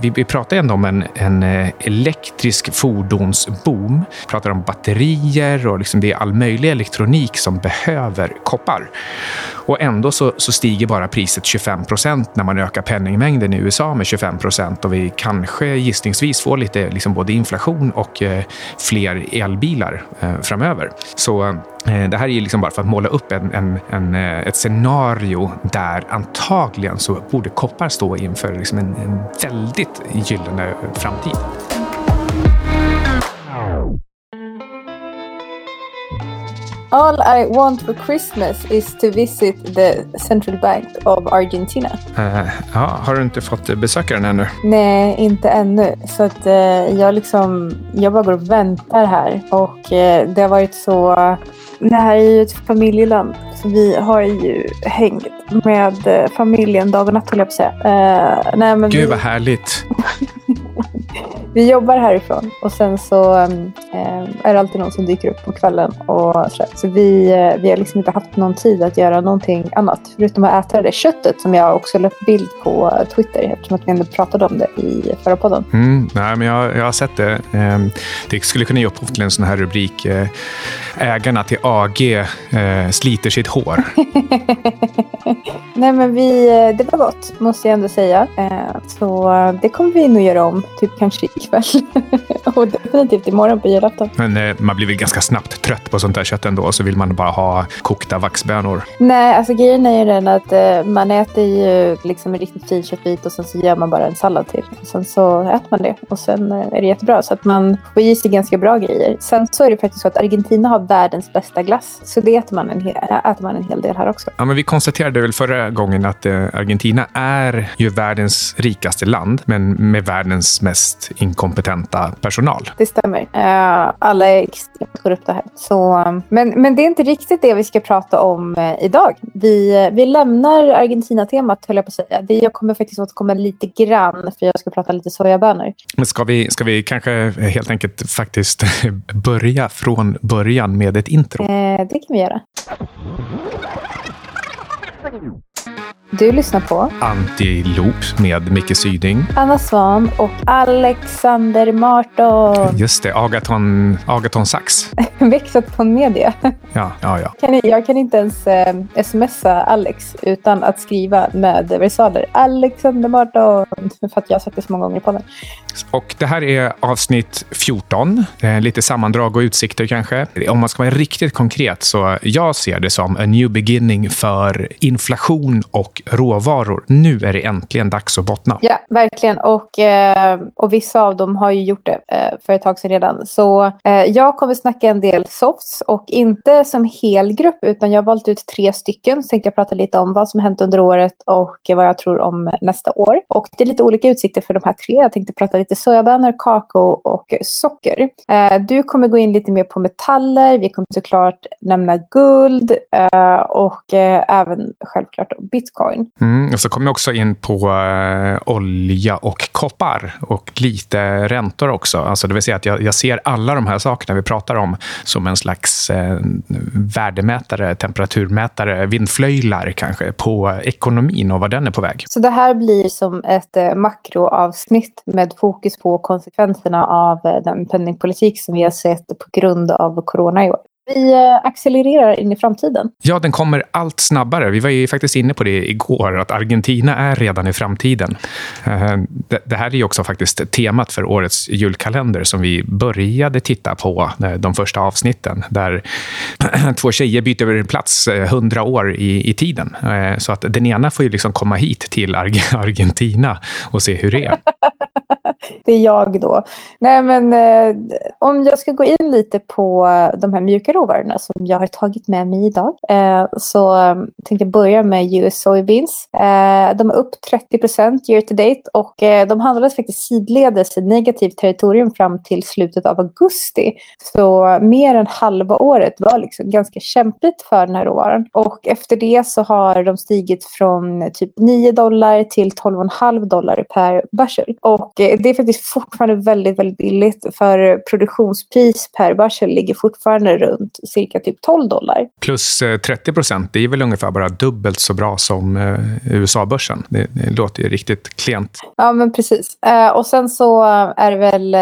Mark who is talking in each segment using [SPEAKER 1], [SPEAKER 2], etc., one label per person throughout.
[SPEAKER 1] vi, vi pratar ändå om en, en eh, elektrisk fordonsboom. Vi pratar om batterier och liksom det är all möjlig elektronik som behöver koppar. Och ändå så, så stiger bara priset 25 procent när man ökar penningmängden i USA med 25 procent och vi kanske gissningsvis får lite liksom både inflation och eh, fler elbilar eh, framöver. Så eh, det här är liksom bara för att måla upp en, en, en, eh, ett scenario där antagligen så borde koppar stå inför liksom en, en väldigt gyllene framtid.
[SPEAKER 2] All I want for Christmas is to visit the central bank of Argentina.
[SPEAKER 1] Uh, ja, har du inte fått besöka den ännu?
[SPEAKER 2] Nej, inte ännu. Så att uh, jag liksom, jag bara går och väntar här. Och uh, det har varit så... Det här är ju ett familjeland. Så vi har ju hängt med familjen dag och natt, höll jag på att säga.
[SPEAKER 1] nej, men Gud, vi... vad härligt.
[SPEAKER 2] vi jobbar härifrån och sen så eh, är det alltid någon som dyker upp på kvällen. Och så så vi, eh, vi har liksom inte haft någon tid att göra någonting annat förutom att äta det köttet som jag också lagt bild på Twitter eftersom att vi ändå pratade om det i förra podden.
[SPEAKER 1] Mm, nej, men jag, jag har sett det. Ehm, det skulle kunna ge upphov till en sån här rubrik. Eh, ägarna till AG eh, sliter sitt hår.
[SPEAKER 2] nej, men vi, det var gott måste jag ändå säga. Så det kommer vi nog göra om, typ kanske ikväll. och definitivt imorgon på julafton.
[SPEAKER 1] Men eh, man blir väl ganska snabbt trött på sånt där kött ändå, så vill man bara ha kokta vaxbönor.
[SPEAKER 2] Nej, alltså grejen är ju den att eh, man äter ju liksom en riktigt fin köttbit och sen så gör man bara en sallad till. Och sen så äter man det och sen eh, är det jättebra. Så att man får i sig ganska bra grejer. Sen så är det faktiskt så att Argentina har världens bästa glass. Så det äter man en, hel, äter man en hel del här också.
[SPEAKER 1] Ja, men vi konstaterade väl förra gången att eh, Argentina är ju världens rikaste land, men med världens mest inkompetenta personal.
[SPEAKER 2] Det stämmer. Uh, alla är extremt korrupta här. Så, um, men, men det är inte riktigt det vi ska prata om uh, idag. Vi, uh, vi lämnar Argentina-temat, höll jag på att säga. Det, jag kommer faktiskt återkomma lite grann, för jag ska prata lite sojabönor.
[SPEAKER 1] Men ska vi, ska vi kanske helt enkelt faktiskt börja från början med ett intro?
[SPEAKER 2] det kan vi göra. Du lyssnar på
[SPEAKER 1] Antiloop med Micke Syding,
[SPEAKER 2] Anna Svan och Alexander Marton.
[SPEAKER 1] Just det, Agaton, Agaton Sax.
[SPEAKER 2] Vexaton Media.
[SPEAKER 1] Ja, ja, ja.
[SPEAKER 2] Kan, jag kan inte ens eh, smsa Alex utan att skriva med versaler. Alexander Marton. För att jag har sagt det så många gånger på den.
[SPEAKER 1] Och det här är avsnitt 14. Lite sammandrag och utsikter kanske. Om man ska vara riktigt konkret så jag ser det som en new beginning för inflation och råvaror. Nu är det äntligen dags att bottna.
[SPEAKER 2] Ja, verkligen. Och, eh, och vissa av dem har ju gjort det eh, för ett tag sedan redan. Så eh, jag kommer snacka en del softs och inte som helgrupp utan jag har valt ut tre stycken. Så tänkte jag prata lite om vad som hänt under året och vad jag tror om nästa år. Och det är lite olika utsikter för de här tre. Jag tänkte prata lite sojabönor, kakao och socker. Du kommer gå in lite mer på metaller. Vi kommer såklart nämna guld och även självklart bitcoin.
[SPEAKER 1] Mm, och så kommer jag också in på eh, olja och koppar och lite räntor också. Alltså det vill säga att jag, jag, ser alla de här sakerna vi pratar om som en slags eh, värdemätare, temperaturmätare, vindflöjlar kanske på ekonomin och var den är på väg.
[SPEAKER 2] Så det här blir som ett eh, makroavsnitt med fokus på konsekvenserna av eh, den penningpolitik som vi har sett på grund av corona i år vi eh, accelererar in i framtiden.
[SPEAKER 1] Ja, den kommer allt snabbare. Vi var ju faktiskt inne på det igår, att Argentina är redan i framtiden. Eh, det här är ju också faktiskt temat för årets julkalender som vi började titta på de första avsnitten, där två tjejer byter plats hundra år i, i tiden. Så att den ena får ju liksom komma hit till Argentina och se hur det är.
[SPEAKER 2] det är jag då. Nej, men eh, om jag ska gå in lite på de här mjuka råvarorna som jag har tagit med mig idag. Eh, så eh, tänkte jag börja med US soybeans. Eh, de är upp 30 procent year to date och eh, de handlades faktiskt sidledes i negativt territorium fram till slutet av augusti. Så mer än halva året var liksom ganska kämpigt för den här råvaran. Och efter det så har de stigit från typ 9 dollar till 12,5 dollar per bushel. Och eh, det är faktiskt fortfarande väldigt, väldigt billigt. För produktionspris per varsel ligger fortfarande runt cirka typ 12 dollar.
[SPEAKER 1] Plus 30 eh, procent, det är väl ungefär bara dubbelt så bra som eh, USA-börsen. Det, det, låter ju riktigt klent.
[SPEAKER 2] Ja, men precis. Eh, och sen så är det väl...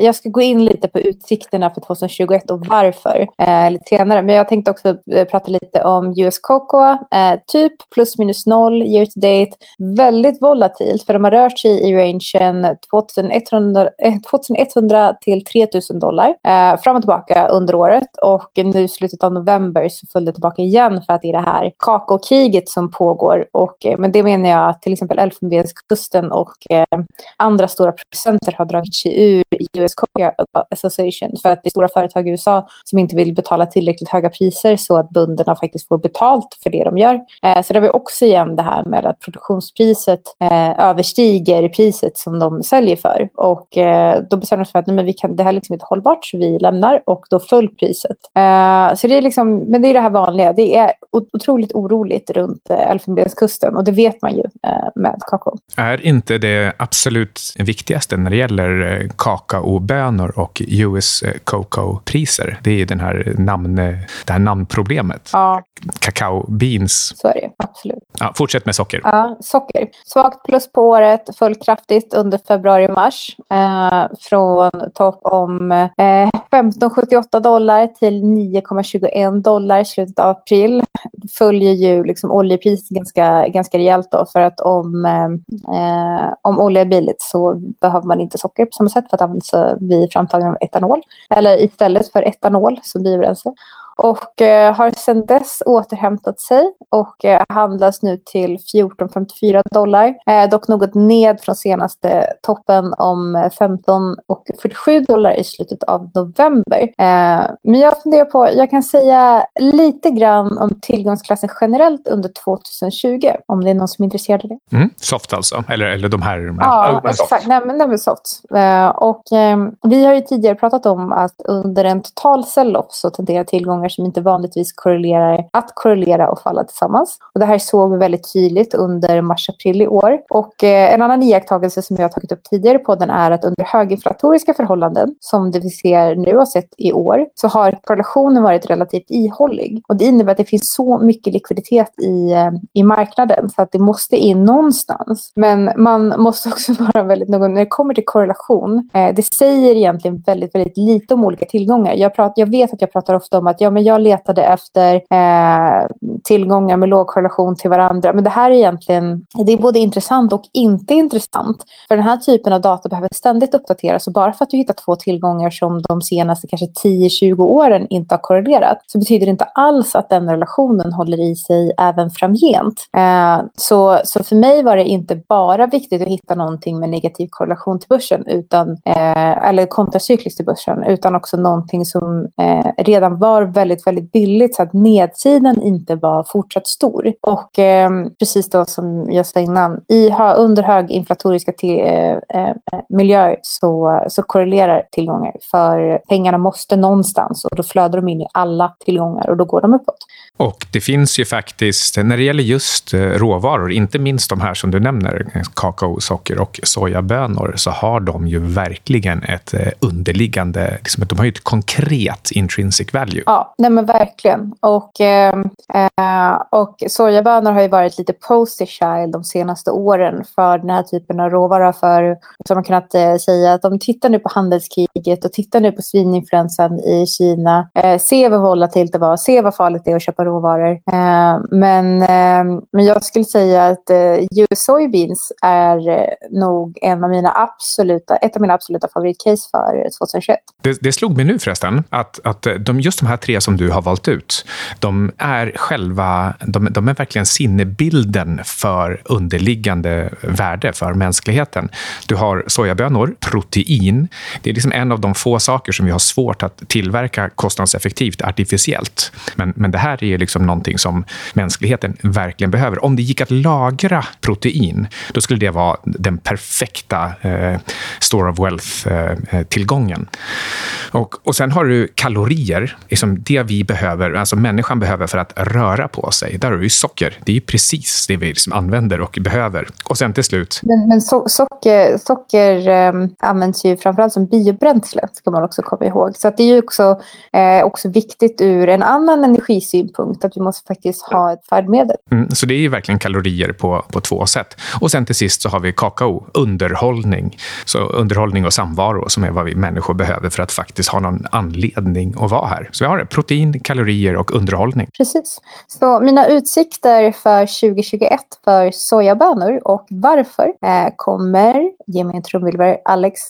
[SPEAKER 2] Jag ska gå in lite på utsikterna för 2021 och varför lite senare. Men jag tänkte också prata lite om US Cocoa. typ plus minus noll year to date. Väldigt volatilt för de har rört sig i rangen 2100, 2100 eh, till 3000 dollar eh, fram och tillbaka under året. Och nu i slutet av november så föll det tillbaka igen för att det är det här kakaokriget som pågår. Och, eh, men det menar jag att till exempel Elfenbenskusten och andra stora producenter har dragit sig ur US Cocoa Association för att det är stora företag i USA som inte vill betala tillräckligt höga priser så att bönderna faktiskt får betalt för det de gör. Eh, så det har vi också igen det här med att produktionspriset eh, överstiger priset som de säljer för. Och eh, då bestämmer de sig för att nej, men vi kan, det här är liksom inte hållbart så vi lämnar och då föll priset. Eh, så det är liksom, men det är det här vanliga. Det är otroligt oroligt runt eh, Elfenbenskusten och det vet man ju eh, med kakao.
[SPEAKER 1] Är inte det absolut viktigaste när det gäller kakao kakaobönor och US Cocoa-priser. Det är den här namn, det här namnproblemet.
[SPEAKER 2] Ja.
[SPEAKER 1] Cacao beans.
[SPEAKER 2] Så är det, absolut.
[SPEAKER 1] Ja, fortsätt med socker.
[SPEAKER 2] Ja, socker. Svagt plus på året, föll kraftigt under februari och mars. Eh, från topp om eh, 15,78 dollar till 9,21 dollar i slutet av april. Följer ju liksom oljepriset ganska, ganska rejält då, för att om, eh, om olja är billigt så behöver man inte socker på samma sätt för att använda vid framtagning av etanol. Eller istället för etanol som biobränsle och eh, har sedan dess återhämtat sig och eh, handlas nu till 14,54 dollar. Eh, dock något ned från senaste toppen om 15 och 47 dollar i slutet av november. Eh, men jag funderar på, jag kan säga lite grann om tillgångsklassen generellt under 2020 om det är någon som är intresserad av det.
[SPEAKER 1] Mm, soft alltså, eller, eller de här?
[SPEAKER 2] Ja, exakt. Nej, men, nej, soft. Eh, och eh, vi har ju tidigare pratat om att under en total sell-off så tenderar tillgångar tillgångar som inte vanligtvis korrelerar att korrelera och falla tillsammans. Och det här såg vi väldigt tydligt under mars-april i år. Och eh, en annan iakttagelse som jag har tagit upp tidigare på den är att under höginflatoriska förhållanden, som det vi ser nu har sett i år, så har korrelationen varit relativt ihållig. Och det innebär att det finns så mycket likviditet i, eh, i marknaden så att det måste in någonstans. Men man måste också vara väldigt noga när det kommer till korrelation. Eh, det säger egentligen väldigt, väldigt lite om olika tillgångar. Jag, prat, jag vet att jag pratar ofta om att ja, men jag letade efter eh, tillgångar med låg korrelation till varandra. Men det här är egentligen det är både intressant och inte intressant. För den här typen av data behöver ständigt uppdateras. Och bara för att du hittar två tillgångar som de senaste kanske 10-20 åren inte har korrelerat så betyder det inte alls att den relationen håller i sig även framgent. Eh, så, så för mig var det inte bara viktigt att hitta någonting med negativ korrelation till börsen utan, eh, eller kontracykliskt till börsen utan också någonting som eh, redan var väldigt väldigt, billigt så att nedsidan inte var fortsatt stor. Och eh, precis då som jag sa innan, i, under höginflatoriska till, eh, eh, miljöer så, så korrelerar tillgångar. För pengarna måste någonstans och då flödar de in i alla tillgångar och då går de uppåt.
[SPEAKER 1] Och det finns ju faktiskt, när det gäller just eh, råvaror, inte minst de här som du nämner, kakao, socker och sojabönor, så har de ju verkligen ett eh, underliggande, liksom, de har ju ett konkret intrinsic value.
[SPEAKER 2] Ja, nej men verkligen. Och, ehm, eh, och sojabönor har ju varit lite poster child de senaste åren för den här typen av råvara. För, som man kunnat eh, säga att de tittar nu på handelskriget och tittar nu på svininfluensan i Kina. Eh, se vad volatilt det var, se vad farligt det är att köpa råvaror. Eh, men, eh, men jag skulle säga att eh, US soybeans är eh, nog en av mina absoluta, ett av mina absoluta favoritcase för eh, 2021.
[SPEAKER 1] Det, det slog mig nu förresten, att, att de, just de här tre som du har valt ut, de är själva, de, de är verkligen sinnebilden för underliggande värde för mänskligheten. Du har sojabönor, protein. Det är liksom en av de få saker som vi har svårt att tillverka kostnadseffektivt artificiellt. Men, men det här är liksom någonting som mänskligheten verkligen behöver. Om det gick att lagra protein, då skulle det vara den perfekta eh, store of wealth-tillgången. Eh, eh, och, och sen har du kalorier, liksom det vi behöver, alltså människan behöver för att röra på sig. Där har du socker. Det är precis det vi liksom använder och behöver. Och sen till slut.
[SPEAKER 2] Men, men so socker, socker eh, används ju framförallt som biobränsle, ska man också komma ihåg. Så det är ju också, eh, också viktigt ur en annan energisynpunkt, att vi måste faktiskt ha ett färdmedel.
[SPEAKER 1] Mm, så det är ju verkligen kalorier på, på två sätt. Och sen till sist så har vi kakao, underhållning. Så underhållning och samvaro som är vad vi människor behöver för att faktiskt ha någon anledning att vara här. Så vi har det, protein, kalorier och underhållning.
[SPEAKER 2] Precis. Så mina utsikter för 2021 för sojabönor och varför eh, kommer, ge mig en trumvirvel, Alex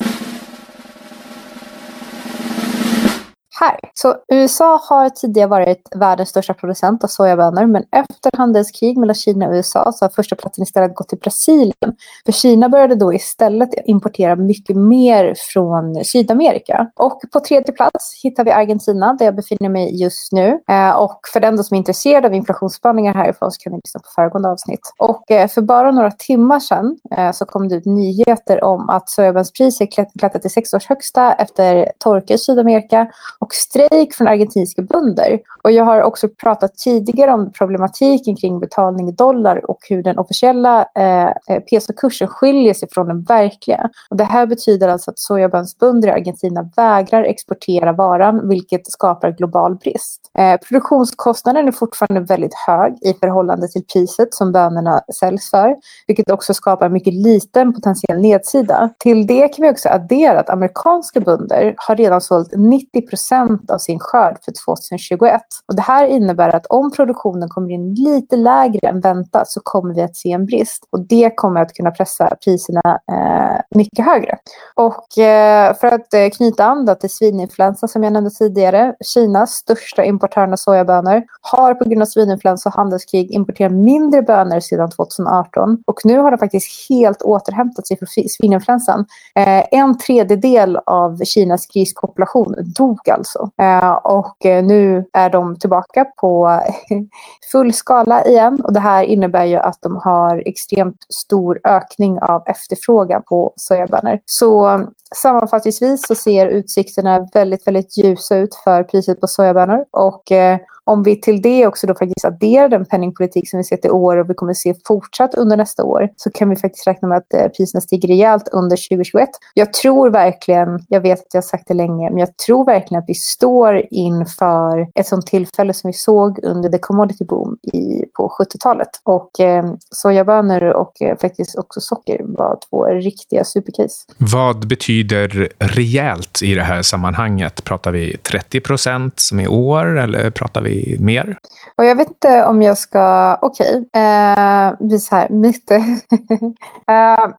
[SPEAKER 2] här. Så USA har tidigare varit världens största producent av sojabönor men efter handelskrig mellan Kina och USA så har första platsen istället gått till Brasilien. För Kina började då istället importera mycket mer från Sydamerika. Och på tredje plats hittar vi Argentina där jag befinner mig just nu. Eh, och för den som är intresserad av inflationsspaningar härifrån så kan ni lyssna på föregående avsnitt. Och eh, för bara några timmar sedan eh, så kom det ut nyheter om att sojabönspriset klättrat till sex års högsta efter torka i Sydamerika och strejk från argentinska bönder. Och jag har också pratat tidigare om problematiken kring betalning i dollar och hur den officiella eh, eh pesokursen skiljer sig från den verkliga. Och det här betyder alltså att sojabönsbönder i Argentina vägrar exportera varan, vilket skapar global brist. Eh, produktionskostnaden är fortfarande väldigt hög i förhållande till priset som bönorna säljs för, vilket också skapar mycket liten potentiell nedsida. Till det kan vi också addera att amerikanska bönder har redan sålt 90 procent av sin skörd för 2021. Och det här innebär att om produktionen kommer in lite lägre än väntat så kommer vi att se en brist. Och det kommer att kunna pressa priserna eh, mycket högre. Och eh, för att eh, knyta an till svininfluensa som jag nämnde tidigare. Kinas största importör av sojabönor har på grund av svininfluensa och handelskrig importerat mindre bönor sedan 2018. Och nu har de faktiskt helt återhämtat sig från svininfluensan. Eh, en tredjedel av Kinas grispopulation dog alltså. Alltså. Eh, och eh, nu är de tillbaka på full skala igen. Och det här innebär ju att de har extremt stor ökning av efterfrågan på sojabönor. Så mm, sammanfattningsvis så ser utsikterna väldigt, väldigt ljusa ut för priset på sojabönor. Och eh, om vi till det också då faktiskt adderar den penningpolitik som vi sett i år och vi kommer se fortsatt under nästa år så kan vi faktiskt räkna med att eh, priserna stiger rejält under 2021. Jag tror verkligen, jag vet att jag har sagt det länge, men jag tror verkligen att vi står inför ett sånt tillfälle som vi såg under the commodity boom i, på 70-talet. Och eh, sojabönor och eh, faktiskt också socker var två riktiga supercase.
[SPEAKER 1] Vad betyder rejält i det här sammanhanget? Pratar vi 30 procent som i år eller pratar vi mer?
[SPEAKER 2] Och jag vet inte om jag ska... Okej, okay. eh, vi så här, mitt... eh,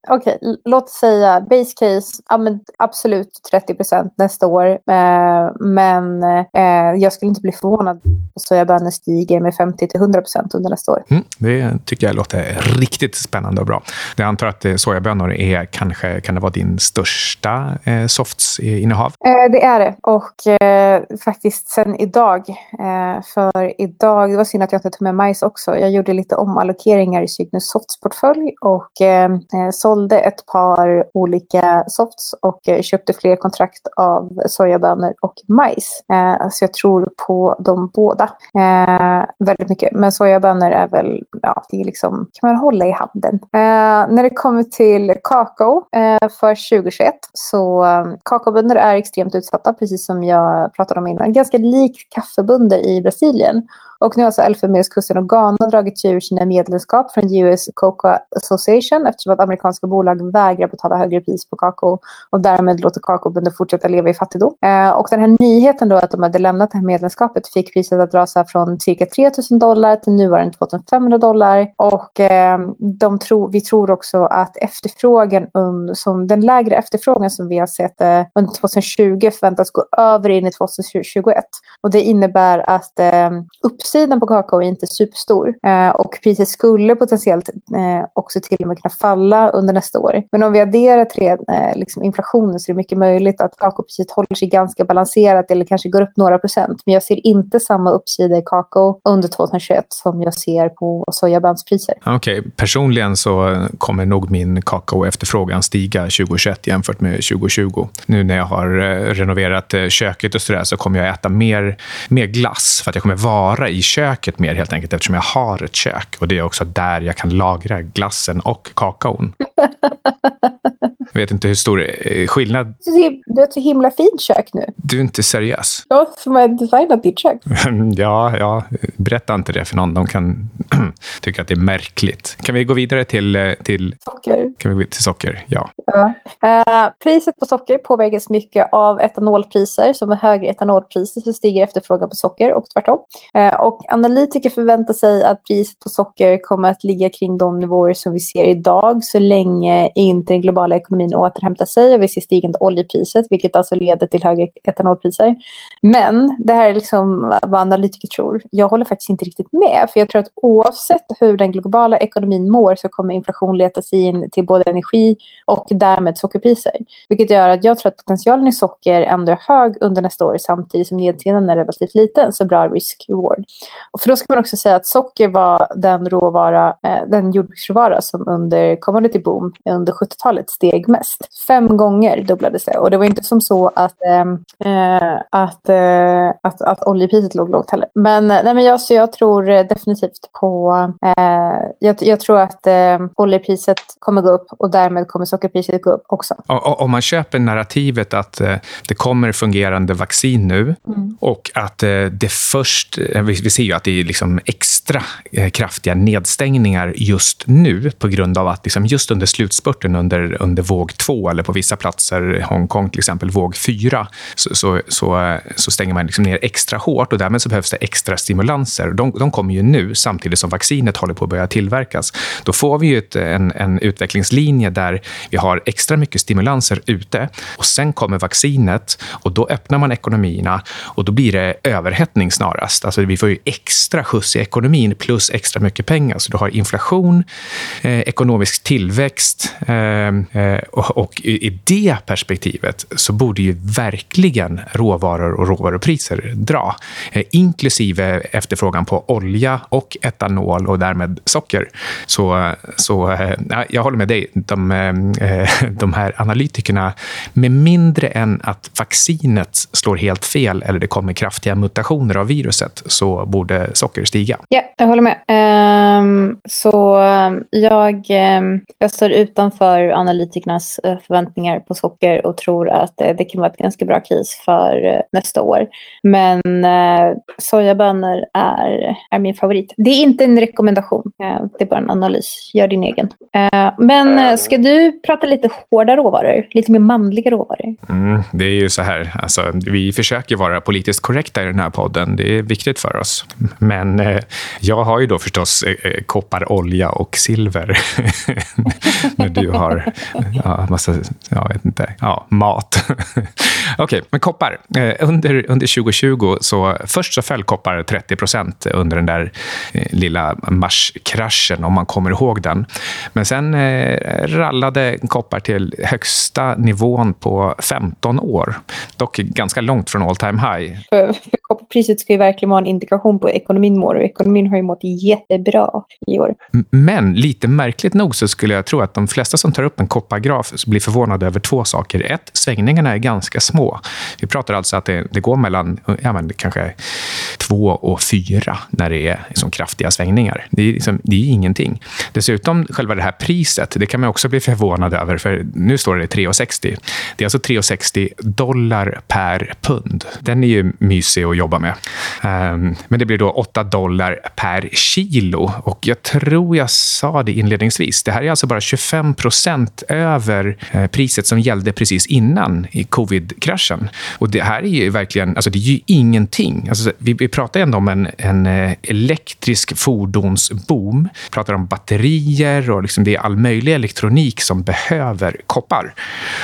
[SPEAKER 2] Okej, okay. låt säga base case, ja, men absolut 30 procent nästa år. Eh, men eh, jag skulle inte bli förvånad om sojabönor stiger med 50 till 100 procent under nästa år.
[SPEAKER 1] Mm, det tycker jag låter riktigt spännande och bra. Jag antar att eh, sojabönor är kanske, kan det vara din största eh, softs-innehav?
[SPEAKER 2] Eh, det är det. Och eh, faktiskt sen idag för idag. Det var synd att jag inte tog med majs också. Jag gjorde lite omallokeringar i Cygnus Softs portfölj och eh, eh, sålde ett par olika softs och eh, köpte fler kontrakt av sojabönor och majs. Eh, så jag tror på de båda eh, väldigt mycket. Men sojabönor är väl, ja, det är liksom, kan man hålla i handen. Eh, när det kommer till kakao eh, för 2021 så eh, kakaobönder är extremt utsatta, precis som jag pratade om innan. Ganska likt kaffebönder i Brasilien. Och nu har alltså Elfenbenskusten och Ghana dragit sig ur sina medlemskap från US Cocoa Association eftersom att amerikanska bolag vägrar betala högre pris på kakao och därmed låter kakaobönder fortsätta leva i fattigdom. Eh, och den här nyheten då att de hade lämnat det här medlemskapet fick priset att rasa från cirka 3 000 dollar till nuvarande 2 500 dollar. Och eh, de tro, vi tror också att efterfrågan, um, som den lägre efterfrågan som vi har sett eh, under 2020 förväntas gå över in i 2021. Och det innebär att eh, uppsidan på kakao är inte superstor eh, och priset skulle potentiellt eh, också till och med kunna falla under nästa år. Men om vi adderar tre, eh, liksom inflationen så är det mycket möjligt att kakaopriset håller sig ganska balanserat eller kanske går upp några procent. Men jag ser inte samma uppsida i kakao under 2021 som jag ser på sojabönspriser.
[SPEAKER 1] Okej, okay. personligen så kommer nog min kakaoefterfrågan stiga 2021 jämfört med 2020. Nu när jag har eh, renoverat eh, köket och så där så kommer jag äta mer, mer glass för att jag kommer vara i köket mer helt enkelt eftersom jag har ett kök. Och det är också där jag kan lagra glassen och kakaon. Jag vet inte hur stor eh, skillnad...
[SPEAKER 2] Du har ett så himla fint kök nu.
[SPEAKER 1] Du är inte seriös.
[SPEAKER 2] Ja, som har designat ditt kök.
[SPEAKER 1] ja, ja, berätta inte det för någon. De kan tycka att det är märkligt. Kan vi gå vidare till... Eh, till
[SPEAKER 2] socker.
[SPEAKER 1] Kan vi gå till socker? Ja.
[SPEAKER 2] ja. Uh, priset på socker påverkas mycket av etanolpriser. Så med högre etanolpriser så stiger efterfrågan på socker och tvärtom tvärtom. Eh, och analytiker förväntar sig att priset på socker kommer att ligga kring de nivåer som vi ser idag så länge inte den globala ekonomin återhämtar sig och vi ser stigande oljepriset vilket alltså leder till högre etanolpriser. Men det här är liksom vad analytiker tror. Jag håller faktiskt inte riktigt med för jag tror att oavsett hur den globala ekonomin mår så kommer inflation leta sig in till både energi och därmed sockerpriser. Vilket gör att jag tror att potentialen i socker ändå är hög under nästa år samtidigt som nedsidan är relativt liten. Så bra risk-reward. För då ska man också säga att socker var den råvara, eh, den jordbruksråvara som under commodity boom under 70-talet steg mest. Fem gånger dubblades det och det var inte som så att, eh, att, eh, att, att oljepriset låg lågt heller. Men, nej, men jag, så jag tror definitivt på, eh, jag, jag, tror att oljepriset kommer gå upp och därmed kommer sockerpriset gå upp också.
[SPEAKER 1] Om man köper narrativet att det kommer fungerande vaccin nu mm. och att det först, eh, vi, ser ju att det är liksom extra eh, kraftiga nedstängningar just nu på grund av att liksom just under slutspurten under, under våg två eller på vissa platser, Hongkong till exempel, våg fyra, så, så, så, eh, så stänger man liksom ner extra hårt och därmed så behövs det extra stimulanser. De, de kommer ju nu samtidigt som vaccinet håller på att börja tillverkas. Då får vi ju ett, en, en utvecklingslinje där vi har extra mycket stimulanser ute och sen kommer vaccinet och då öppnar man ekonomierna och då blir det överhettning snarast. Alltså vi får ju extra skjuts i ekonomin plus extra mycket pengar. Så du har inflation, eh, ekonomisk tillväxt eh, eh, och, och i, i det perspektivet så borde ju verkligen råvaror och råvarupriser dra, eh, inklusive efterfrågan på olja och etanol och därmed socker. Så, så eh, jag håller med dig. De, eh, de här analytikerna, med mindre än att vaccinet slår helt fel eller det kommer kraftiga mutationer av viruset, så borde socker stiga.
[SPEAKER 2] Ja, jag håller med. Eh, Um, så jag, um, jag står utanför analytikernas uh, förväntningar på socker och tror att uh, det kan vara ett ganska bra case för uh, nästa år. Men sojabönor är, är min favorit. Det är inte en rekommendation, det är bara en analys. Gör din egen. Men ska du prata lite hårda råvaror? Lite mer manliga råvaror?
[SPEAKER 1] Mm, det är ju så här, alltså, vi försöker vara politiskt korrekta i den här podden. Det är viktigt för oss. Men jag har ju då förstås Eh, koppar, olja och silver. När du har ja, massa, jag vet inte, ja, mat. Okej, okay, men koppar. Eh, under, under 2020 så först så föll koppar 30 procent under den där eh, lilla marskraschen, om man kommer ihåg den. Men sen eh, rallade koppar till högsta nivån på 15 år. Dock ganska långt från all time high.
[SPEAKER 2] För, för kopparpriset ska ju verkligen vara en indikation på hur ekonomin mår och ekonomin har ju mått jättebra i år.
[SPEAKER 1] Men lite märkligt nog så skulle jag tro att de flesta som tar upp en koppargraf blir förvånade över två saker. Ett, svängningarna är ganska små. Vi pratar alltså att det, det går mellan ja, men kanske två och fyra när det är liksom kraftiga svängningar. Det är, liksom, det är ingenting. Dessutom, själva det här priset, det kan man också bli förvånad över, för nu står det 3,60. Det är alltså 3,60 dollar per pund. Den är ju mysig att jobba med. Um, men det blir då 8 dollar per kilo. Och jag tror jag sa det inledningsvis. Det här är alltså bara 25 procent över eh, priset som gällde precis innan i covid-kraschen. Och det här är ju verkligen, alltså det är ju ingenting. Alltså, vi, vi pratar ändå om en, en eh, elektrisk fordonsboom. Vi pratar om batterier och liksom det är all möjlig elektronik som behöver koppar.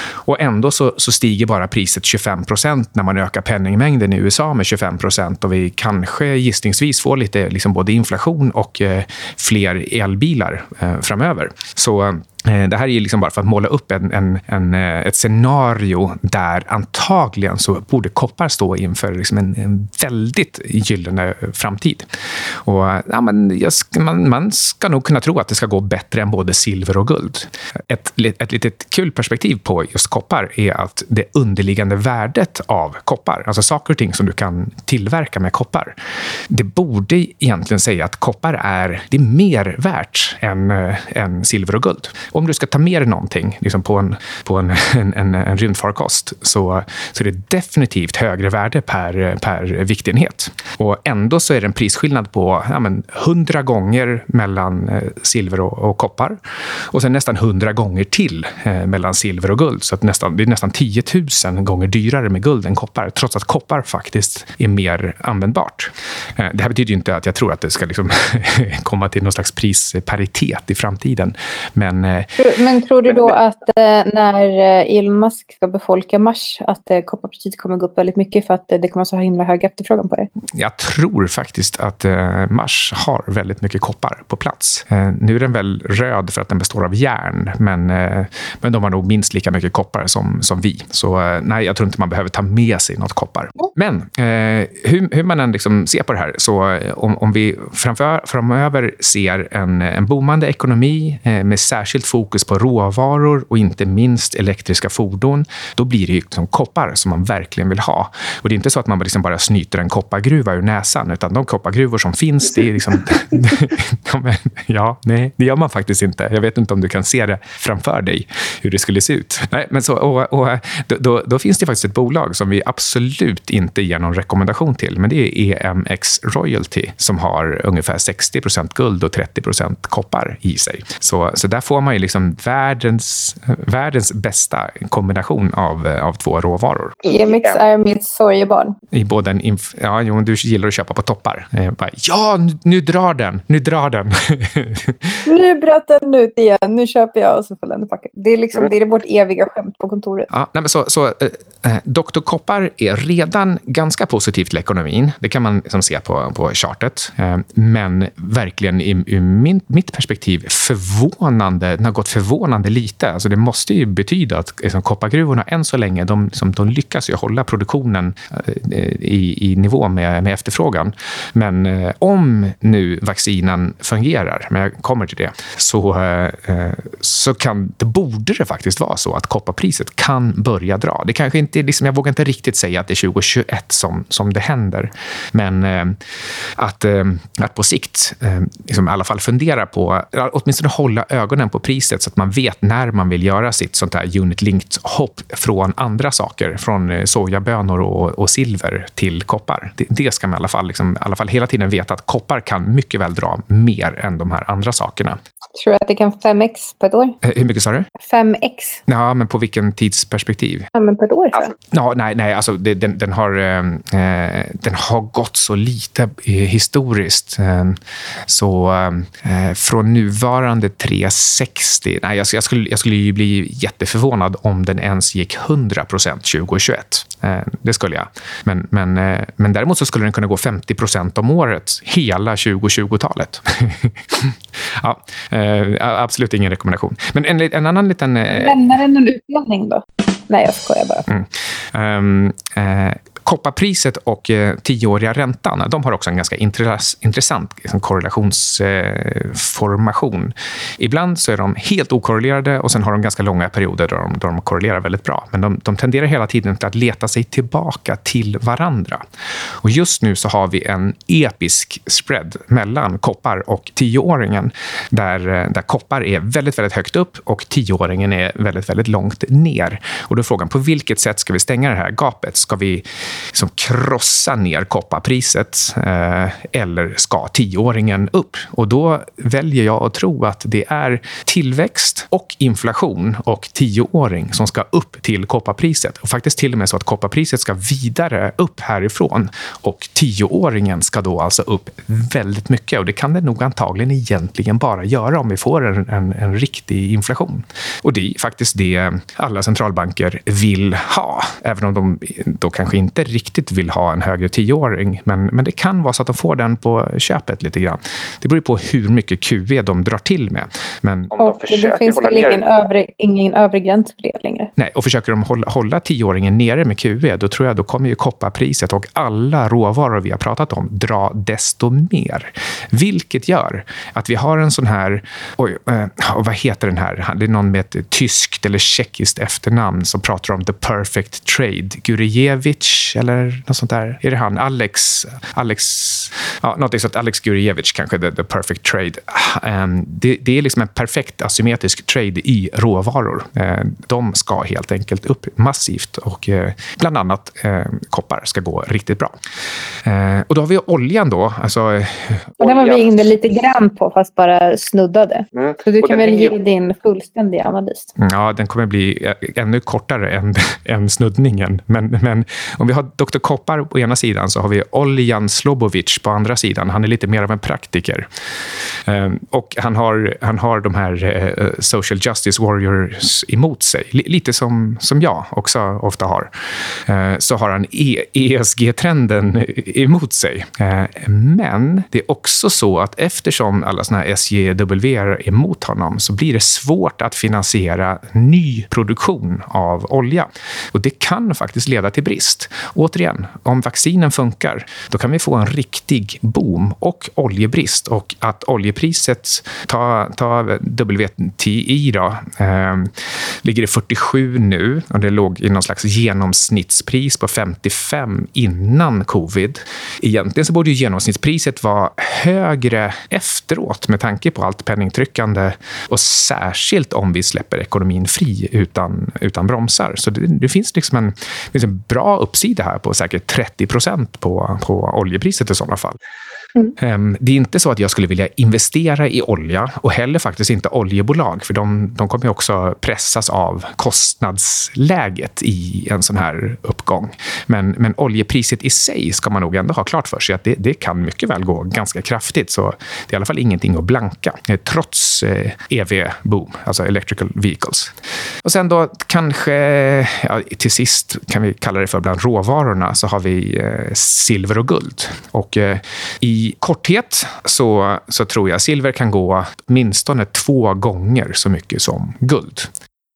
[SPEAKER 1] Och ändå så, så stiger bara priset 25 procent när man ökar penningmängden i USA med 25 procent och vi kanske gissningsvis får lite liksom både inflation och eh, fler elbilar eh, framöver. Så eh, Eh, det här är liksom bara för att måla upp en, en, en, eh, ett scenario där antagligen så borde koppar stå inför liksom en, en väldigt gyllene framtid. Och, ja, men ska, man, man, ska nog kunna tro att det ska gå bättre än både silver och guld. Ett, ett litet kul perspektiv på just koppar är att det underliggande värdet av koppar, alltså saker och ting som du kan tillverka med koppar, det borde egentligen säga att koppar är, det är mer värt än, eh, än silver och guld om du ska ta med dig någonting liksom på, en, på en, en, en, en rymdfarkost så, så är det definitivt högre värde per, per viktenhet. Och ändå så är det en prisskillnad på ja, men, 100 gånger mellan eh, silver och, och, koppar. Och sen nästan 100 gånger till eh, mellan silver och guld. Så att nästan, det är nästan 10 000 gånger dyrare med guld än koppar, trots att koppar faktiskt är mer användbart. Eh, det här betyder inte att jag tror att det ska liksom komma till någon slags prisparitet i framtiden. Men eh,
[SPEAKER 2] men tror du då att eh, när eh, Elon Musk ska befolka Mars att eh, kopparpriset kommer gå upp väldigt mycket för att det kommer vara så himla hög efterfrågan på det?
[SPEAKER 1] Jag tror faktiskt att Mars har väldigt mycket koppar på plats. Nu är den väl röd för att den består av järn, men, men de har nog minst lika mycket koppar som, som vi. Så nej, jag tror inte man behöver ta med sig något koppar. Men eh, hur, hur, man än liksom ser på det här, så om, om vi framför, framöver ser en, en boomande ekonomi eh, med särskilt fokus på råvaror och inte minst elektriska fordon, då blir det liksom koppar som man verkligen vill ha. Och det är inte så att man liksom bara snyter en koppargruva ur näsan, utan de koppargruvor som finns, det är liksom... ja, nej, det gör man faktiskt inte. Jag vet inte om du kan se det framför dig, hur det skulle se ut. Nej, men så, och, och då, då, då, finns det faktiskt ett bolag som vi absolut inte ger någon rekommendation till, men det är EMX Royalty som har ungefär 60% guld och 30% koppar i sig. Så, så där får man ju liksom världens, världens bästa kombination av, av två råvaror.
[SPEAKER 2] EMX är mitt sorgebarn.
[SPEAKER 1] I både en inf- ja, jo, du gillar att köpa på toppar. Eh, bara, ja, nu, nu, drar den! Nu drar den!
[SPEAKER 2] nu bröt den ut igen. Nu köper jag och så får den packa. Det är, liksom, det är vårt eviga skämt på kontoret.
[SPEAKER 1] Ja, nej, men så, så, eh, eh Dr. Koppar är redan ganska positiv till ekonomin. Det kan man liksom se på, på chartet. Eh, men verkligen ur min, mitt perspektiv förvånande. Har gått förvånande lite. Alltså det måste ju betyda att liksom, koppargruvorna än så länge de, liksom, de lyckas ju hålla produktionen eh, i, i nivå med, med efterfrågan. Men eh, om nu vaccinen fungerar, men jag kommer till det, så, eh, eh, så kan, det borde det faktiskt vara så att kopparpriset kan börja dra. Det kanske inte, liksom, jag vågar inte riktigt säga att det är 2021 som, som det händer, men eh, att, eh, att på sikt eh, liksom, i alla fall fundera på, åtminstone hålla ögonen på priset så att man vet när man vill göra sitt sånt här unit-linked hopp från andra saker, från eh, sojabönor och, och silver till koppar. Det, det, ska man i alla, fall, liksom, i alla fall hela tiden veta att koppar kan mycket väl dra mer än de här andra sakerna.
[SPEAKER 2] Tror du att det kan 5x på ett år?
[SPEAKER 1] Eh, hur mycket sa du?
[SPEAKER 2] 5x.
[SPEAKER 1] Ja, men på vilken tidsperspektiv?
[SPEAKER 2] Ja, men på ett år,
[SPEAKER 1] jag. Ja, nej, nej alltså, det, den, den, har, eh, den har gått så lite eh, historiskt. Eh, så eh, från nuvarande 360... Nej, jag, jag, skulle, jag skulle ju bli jätteförvånad om den ens gick 100 procent 2021. Eh, det skulle jag. Men, men, eh, men däremot så skulle den kunna gå 50 procent om året hela 2020-talet. ja, eh, absolut ingen rekommendation. Men en, en annan liten...
[SPEAKER 2] Lämnar den en utdelning då? Nej, jag skojar bara. Mm. Um,
[SPEAKER 1] kopparpriset och eh, tioåriga räntan de har också en ganska intressant liksom, korrelationsformation. Eh, Ibland så är de helt okorrelerade och sen har de ganska långa perioder där de, där de korrelerar väldigt bra. Men de, de tenderar hela tiden till att leta sig tillbaka till varandra. Och just nu så har vi en episk spread mellan koppar och tioåringen där, eh, där koppar är väldigt, väldigt högt upp och tioåringen är väldigt, väldigt långt ner. Och då är frågan, på vilket sätt ska vi stänga det här gapet? Ska vi liksom krossa ner kopparpriset eh, eller ska tioåringen upp? Och då väljer jag att tro att det är tillväxt och inflation och tioåring som ska upp till kopparpriset. Och faktiskt till och med så att kopparpriset ska vidare upp härifrån och tioåringen ska då alltså upp väldigt mycket. Och det kan det nog antagligen egentligen bara göra om vi får en, en, en riktig inflation. Och det är faktiskt det alla centralbanker vill ha, även om de då kanske inte inte riktigt vill ha en högre tioåring, men, men det kan vara så att de får den på köpet lite grann. Det beror på hur mycket QV de drar till med. Men,
[SPEAKER 2] och det finns väl ingen övre, ingen övre gräns för det längre?
[SPEAKER 1] Nej, och försöker de hålla, hålla tioåringen nere med QV, då tror jag då kommer ju kopparpriset och alla råvaror vi har pratat om dra desto mer. Vilket gör att vi har en sån här... Oj, eh, vad heter den här? Det är någon med ett tyskt eller tjeckiskt efternamn som pratar om the perfect trade. Gurjevic eller något sånt där. Är det han? Alex? Alex ja, något sånt. Alex Gurjevic kanske, the, the perfect trade. Um, det, det, är liksom en perfekt asymmetrisk trade i råvaror. Uh, de ska helt enkelt upp massivt och uh, bland annat uh, koppar ska gå riktigt bra. och då har vi oljan då. Alltså,
[SPEAKER 2] och den var vi inne lite grann på, fast bara snuddade. Mm. Så du kan väl ge din fullständiga analys?
[SPEAKER 1] Ja, den kommer bli ännu kortare än, än snuddningen. Men, men om vi har Dr. Koppar på ena sidan så har vi Oljan Slobovic på andra sidan. Han är lite mer av en praktiker. Ehm, och han har, han har de här eh, social justice warriors emot sig. Lite som, som jag också ofta har. Ehm, så har han ESG-trenden emot sig. Ehm, men det är också så att eftersom alla såna här SJW är emot honom så blir det svårt att finansiera ny produktion av olja. Och det kan faktiskt leda till brist. Återigen, om vaccinen funkar, då kan vi få en riktig boom och oljebrist. Och att oljepriset, ta, ta WTI då, eh, ligger i 47 nu och det låg i någon slags genomsnittspris på 55 innan covid. Egentligen så borde ju genomsnittspriset vara högre efteråt med tanke på allt penningtryckande och särskilt om vi släpper ekonomin fri utan, utan bromsar. Så det, det finns liksom en, finns en bra uppsida här på säkert 30 procent på, på oljepriset i sådana fall. Mm. Ehm, det är inte så att jag skulle vilja investera i olja och heller faktiskt inte oljebolag, för de, de kommer också pressas av kostnadsläget i en sån här uppgång. Men, men oljepriset i sig ska man nog ändå ha klart för sig att det, det kan mycket väl gå ganska kraftigt. Så det är i alla fall ingenting att blanka, eh, trots eh, e EV-boom, alltså electrical vehicles. Och sen då kanske, ja, till sist kan vi kalla det för bland råvarorna, så har vi eh, silver och guld. Och i i korthet så, så tror jag silver kan gå åtminstone två gånger så mycket som guld.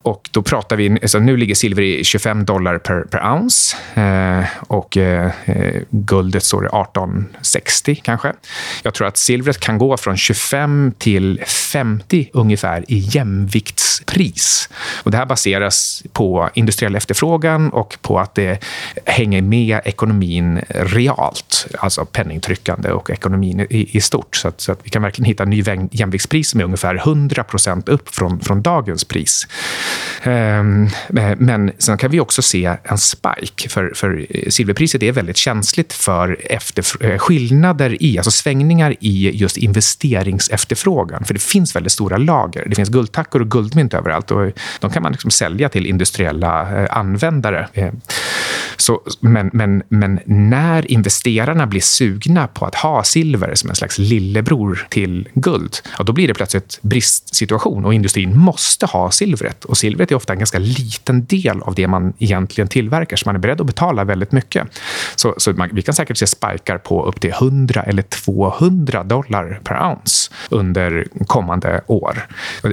[SPEAKER 1] Och då pratar vi, alltså nu ligger silver i 25 dollar per, per ounce eh, och eh, eh guldet står i 1860 kanske. Jag tror att silvret kan gå från 25 till 50 ungefär i jämviktspris. Och det här baseras på industriell efterfrågan och på att det hänger med ekonomin realt, alltså penningtryckande och ekonomin i, i stort. Så att, så att, vi kan verkligen hitta en ny jämviktspris som är ungefär 100 upp från, från dagens pris. Ehm, eh, men sen kan vi också se en spike, för, för eh, silverpriset är väldigt känsligt för efter, eh, skillnader i, alltså svängningar i just investeringsefterfrågan. För det finns väldigt stora lager. Det finns guldtackor och guldmynt överallt och de kan man liksom sälja till industriella användare. Ehm, så, men, men, men när investerarna blir sugna på att ha silver som en slags lillebror till guld, ja, då blir det plötsligt bristsituation och industrin måste ha silvret. Och silvret är ofta en ganska liten del av det man egentligen tillverkar, så man är beredd att betala väldigt mycket. Så, så man, vi kan säkert se spikar på upp till 100 eller 200 dollar per ounce under kommande år.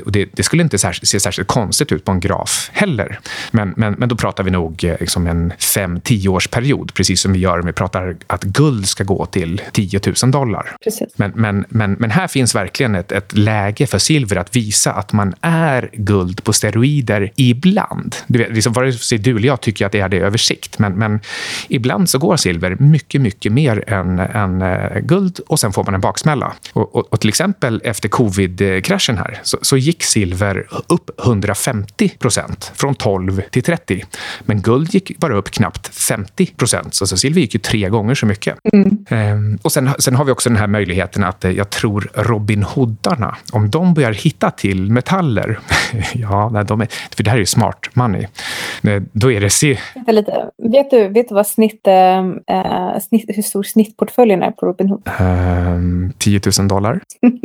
[SPEAKER 1] Och det, det skulle inte se särskilt konstigt ut på en graf heller. Men, men, men då pratar vi nog eh, liksom en fem tioårsperiod, precis som vi gör om vi pratar att guld ska gå till 10 000 dollar. Men, men, men, men här finns verkligen ett, ett läge för silver att visa att man är guld på steroider ibland. Du vet, liksom, vare sig du eller jag tycker att det är det översikt, men, men ibland så går silver mycket, mycket mer än, än uh, guld och sen får man en baksmälla. Och, och, och till exempel efter covid-kraschen här så, så, gick silver upp 150 procent, från 12 till 30. Men guld gick bara upp knappt 50 procent. Så silver gick ju tre gånger så mycket. Mm. Ehm, och sen, sen har vi också den här möjligheten att eh, jag tror Robin Hoodarna, om de börjar hitta till metaller, ja, nej, de är, för det här är ju smart money, då är det... Se...
[SPEAKER 2] Lite. Vet, du, vet du vad snitt, äh, snitt, hur stor snittportföljen är på Robinhood?
[SPEAKER 1] Ähm, 10 000 dollar.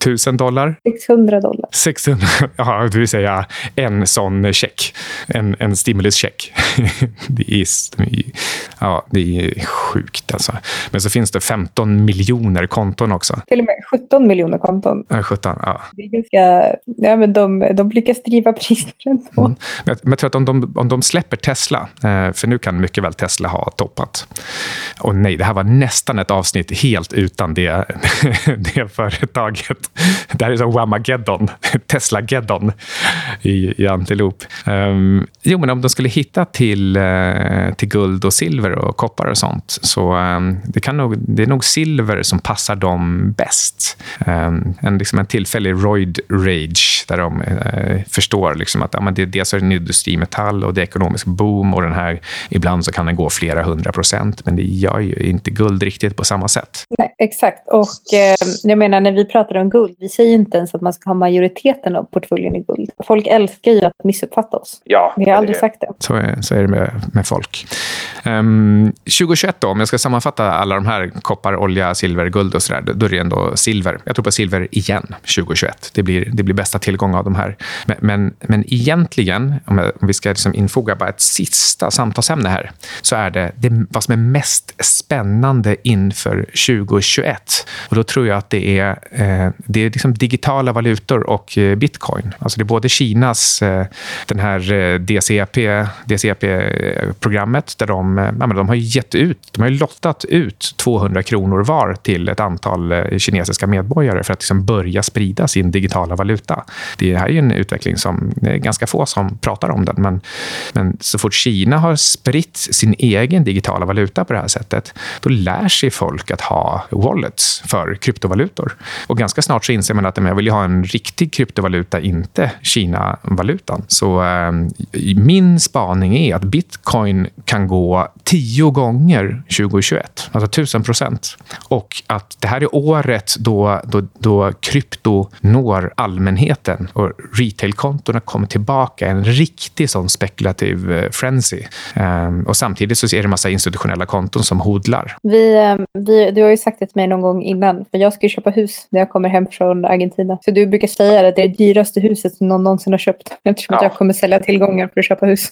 [SPEAKER 1] 1000 dollar?
[SPEAKER 2] 600 dollar.
[SPEAKER 1] 600, ja, det vill säga en sån check. En, en stimuluscheck. det, är, ja, det är sjukt alltså. Men så finns det 15 miljoner konton också.
[SPEAKER 2] Till och med 17 miljoner konton.
[SPEAKER 1] Ja, 17, ja.
[SPEAKER 2] Det är ganska, ja, men de, de lyckas driva priserna ändå. Mm.
[SPEAKER 1] Men jag tror att om de, om de släpper Tesla, eh, för nu kan mycket väl Tesla ha toppat. Och nej, det här var nästan ett avsnitt helt utan det, det företaget. Det här är som Wamageddon, Tesla-geddon i, i Antilop. Um, jo, men om de skulle hitta till, uh, till guld och silver och koppar och sånt, så um, det, kan nog, det är nog silver som passar dem bäst. Um, en, liksom en tillfällig roid rage där de uh, förstår liksom att ja, men det, dels är det en industrimetall och det är ekonomisk boom och den här, ibland så kan den gå flera hundra procent, men det gör ju inte guld riktigt på samma sätt.
[SPEAKER 2] Nej, exakt. Och eh, jag menar, när vi pratar om guld, vi säger inte ens att man ska ha majoriteten av portföljen i guld. Folk älskar ju att missuppfatta oss.
[SPEAKER 1] Ja,
[SPEAKER 2] vi har aldrig det. sagt det.
[SPEAKER 1] Så är, så är det med, med folk. Um, ehm, 2021 då, om jag ska sammanfatta alla de här koppar, olja, silver, guld och sådär, då är det ändå silver. Jag tror på silver igen 2021. Det blir, det blir bästa tillgång av de här. Men, men, men egentligen, om, vi ska liksom infoga bara ett sista samtalsämne här, så är det, det vad som är mest spännande inför 2021. Och då tror jag att det är, eh, det är liksom digitala valutor och eh, bitcoin. Alltså det är både Kinas eh, den här eh, DCP, DCP-programmet där de, eh, ja, de har gett ut, de har lottat ut 200 kronor var till ett antal eh, kinesiska medborgare för att liksom börja sprida sin digitala valuta. Det här är en utveckling som det är ganska få som pratar om den, men, men så fort Kina har spritt sin egen digitala valuta på det här sättet, då lär sig folk att ha wallets för kryptovalutor. Och ganska snart så inser man att jag vill ha en riktig kryptovaluta, inte Kina-valutan. Så eh, min spaning är att bitcoin kan gå tio gånger 2021, alltså tusen procent. Och att det här är året då, då, då krypto når allmänheten och retailkontona kommer tillbaka. En riktig sån spekulativ eh, frenzy. Um, och samtidigt så är det en massa institutionella konton som hodlar.
[SPEAKER 2] Vi, eh, vi, du har ju sagt det till mig någon gång innan, för jag ska ju köpa hus när jag kommer hem från Argentina. Så du brukar säga att det är det dyraste huset som någon någonsin har köpt. Eftersom ja. jag kommer sälja tillgångar för att köpa hus.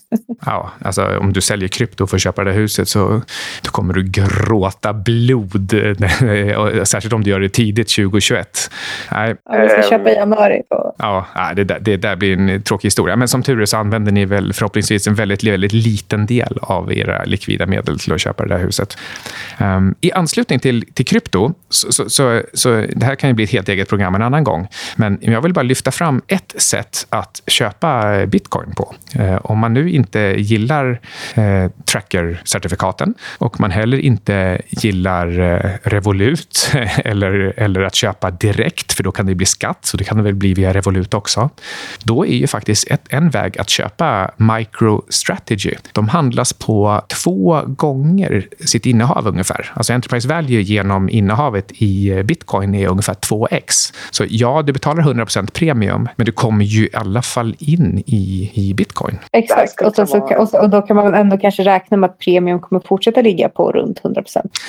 [SPEAKER 1] Ja, alltså om du säljer krypto för att köpa det huset så då kommer du gråta blod. Särskilt om du gör det tidigt 2021.
[SPEAKER 2] Nej. Ja, vi ska köpa i januari.
[SPEAKER 1] På. Ja, det, där, det där blir en tråkig historia. Men som tur är så använder ni väl förhoppningsvis en väldigt, väldigt liten del av era likvida medel till att köpa det där huset. Um, I anslutning till, till krypto, så, så, så, så, det här kan ju bli ett helt eget program en annan gång, men jag vill bara lyfta fram ett sätt att köpa bitcoin på. Uh, om man nu inte gillar uh, tracker-certifikaten och man heller inte gillar eh, Revolut eller, eller att köpa direkt, för då kan det bli skatt, så det kan det väl bli via Revolut också. Då är ju faktiskt ett, en väg att köpa MicroStrategy. De handlas på två gånger sitt innehav ungefär. Alltså enterprise value genom innehavet i bitcoin är ungefär 2x. Så ja, du betalar 100% premium, men du kommer ju i alla fall in i, i bitcoin.
[SPEAKER 2] Exakt, och, så, så, och, då kan man ändå kanske räkna med att premium kommer fortsätta ligga på runt 100%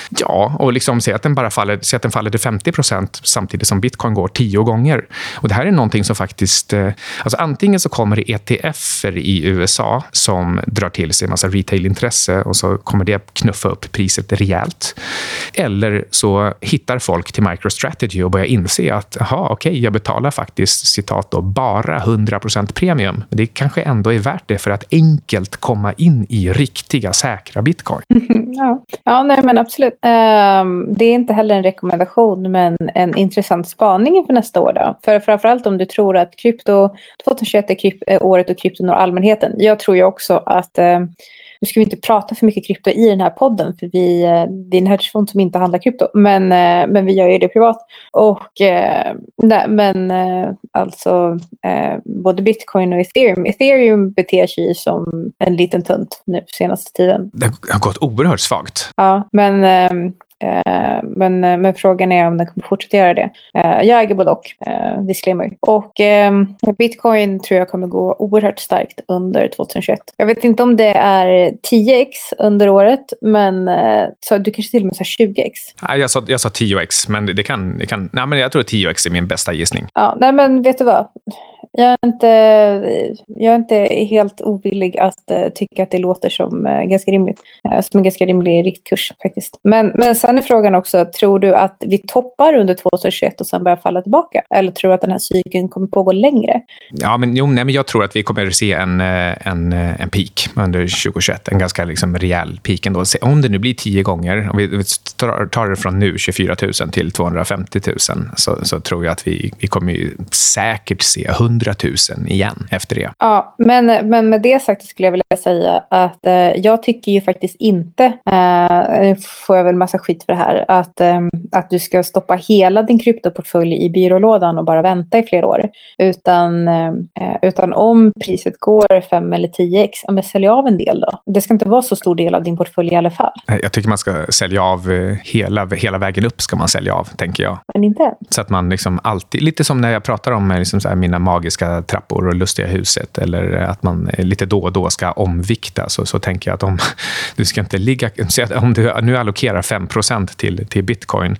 [SPEAKER 1] Ja, och liksom se att den bara faller, se att den faller till 50% samtidigt som bitcoin går tio gånger. Och det här är någonting som faktiskt... Eh, alltså antingen så kommer det ETFer i USA som drar till sig en massa retailintresse och så kommer det knuffa upp priset rejält. Eller så hittar folk till MicroStrategy och börjar inse att aha, okej, okay, jag betalar faktiskt citat då, bara 100% premium. Det kanske ändå är värt det för att enkelt komma in i riktiga, säkra bitcoin.
[SPEAKER 2] Ja, ja nej, men absolut. Um, det är inte heller en rekommendation, men en intressant spaning inför nästa år. Då. För framförallt om du tror att krypto, 2021 är eh, året då krypto når allmänheten. Jag tror ju också att uh, nu ska vi inte prata för mycket krypto i den här podden för vi, eh, det är en hedgefond som inte handlar krypto. Men, eh, men vi gör ju det privat. Och, eh, nej, men alltså både bitcoin och ethereum. Ethereum beter sig som en liten tunt nu senaste tiden.
[SPEAKER 1] Det har gått oerhört svagt.
[SPEAKER 2] Ja, men men, men frågan är om den kommer fortsätta göra det. Eh, jag äger både och, eh, disclaimer. Och eh, bitcoin tror jag kommer gå oerhört starkt under 2021. Jag vet inte om det är 10x under året, men eh, så du kanske till och med sa 20x?
[SPEAKER 1] Nej, jag sa, jag sa 10x, men det kan... Det kan nej, men jag tror att 10x är min bästa gissning.
[SPEAKER 2] Ja, nej, men vet du vad? Jag är inte, jag är inte helt ovillig att uh, tycka att det låter som uh, ganska rimligt. Uh, som en ganska rimlig riktkurs faktiskt. Men, men sen är frågan också, tror du att vi toppar under 2021 och sen börjar falla tillbaka? Eller tror du att den här cykeln kommer pågå längre?
[SPEAKER 1] Ja, men, jo, nej, men jag tror att vi kommer att se en, en, en peak under 2021. En ganska liksom, rejäl peak ändå. Om det nu blir tio gånger, om vi tar det från nu, 24 000 till 250 000, så, så tror jag att vi, vi kommer säkert se 100 000 igen efter det.
[SPEAKER 2] Ja, men, men med det sagt skulle jag vilja säga att eh, jag tycker ju faktiskt inte, eh, får jag väl massa skit för det här, att, eh, att du ska stoppa hela din kryptoportfölj i byrålådan och bara vänta i flera år. Utan, eh, utan om priset går 5 eller 10x, ja, men sälj av en del då. Det ska inte vara så stor del av din portfölj i alla fall.
[SPEAKER 1] Jag tycker man ska sälja av eh, hela, hela vägen upp, ska man sälja av, tänker jag.
[SPEAKER 2] Men inte
[SPEAKER 1] Så att man liksom alltid, lite som när jag pratar om liksom mina magiska trappor och lustiga huset eller att man lite då och då ska omvikta så, så tänker jag att om du ska inte ligga... Om du nu allokerar 5 till, till bitcoin,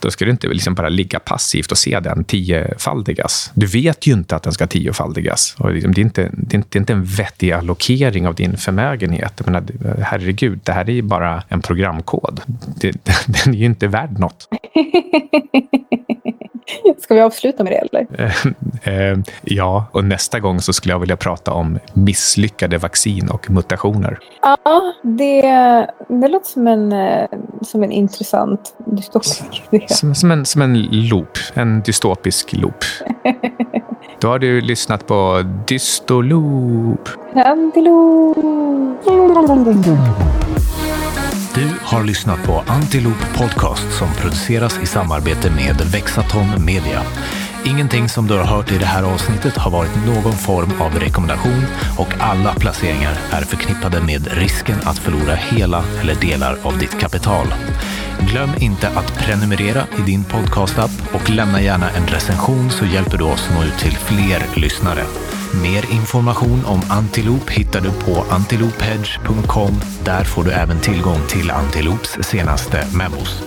[SPEAKER 1] då ska du inte liksom bara ligga passivt och se den tiofaldigas. Du vet ju inte att den ska tiofaldigas. Och liksom, det, är inte, det, är inte, det är inte en vettig allokering av din förmögenhet. Jag menar, herregud, det här är ju bara en programkod. Det, den är ju inte värd något.
[SPEAKER 2] Ska vi avsluta med det eller?
[SPEAKER 1] Eh, ja, och nästa gång så skulle jag vilja prata om misslyckade vaccin och mutationer.
[SPEAKER 2] Ja, det, det låter som en, eh, som en intressant dystopisk idé.
[SPEAKER 1] Som, som, en, som en loop, en dystopisk loop. Då har du lyssnat på Dystoloop.
[SPEAKER 2] Antiloop.
[SPEAKER 3] Du har lyssnat på Antiloop Podcast som produceras i samarbete med Vexaton Media. Ingenting som du har hört i det här avsnittet har varit någon form av rekommendation och alla placeringar är förknippade med risken att förlora hela eller delar av ditt kapital. Glöm inte att prenumerera i din podcastapp och lämna gärna en recension så hjälper du oss nå ut till fler lyssnare. Mer information om Antiloop hittar du på antiloophedge.com. Där får du även tillgång till Antiloops senaste memos.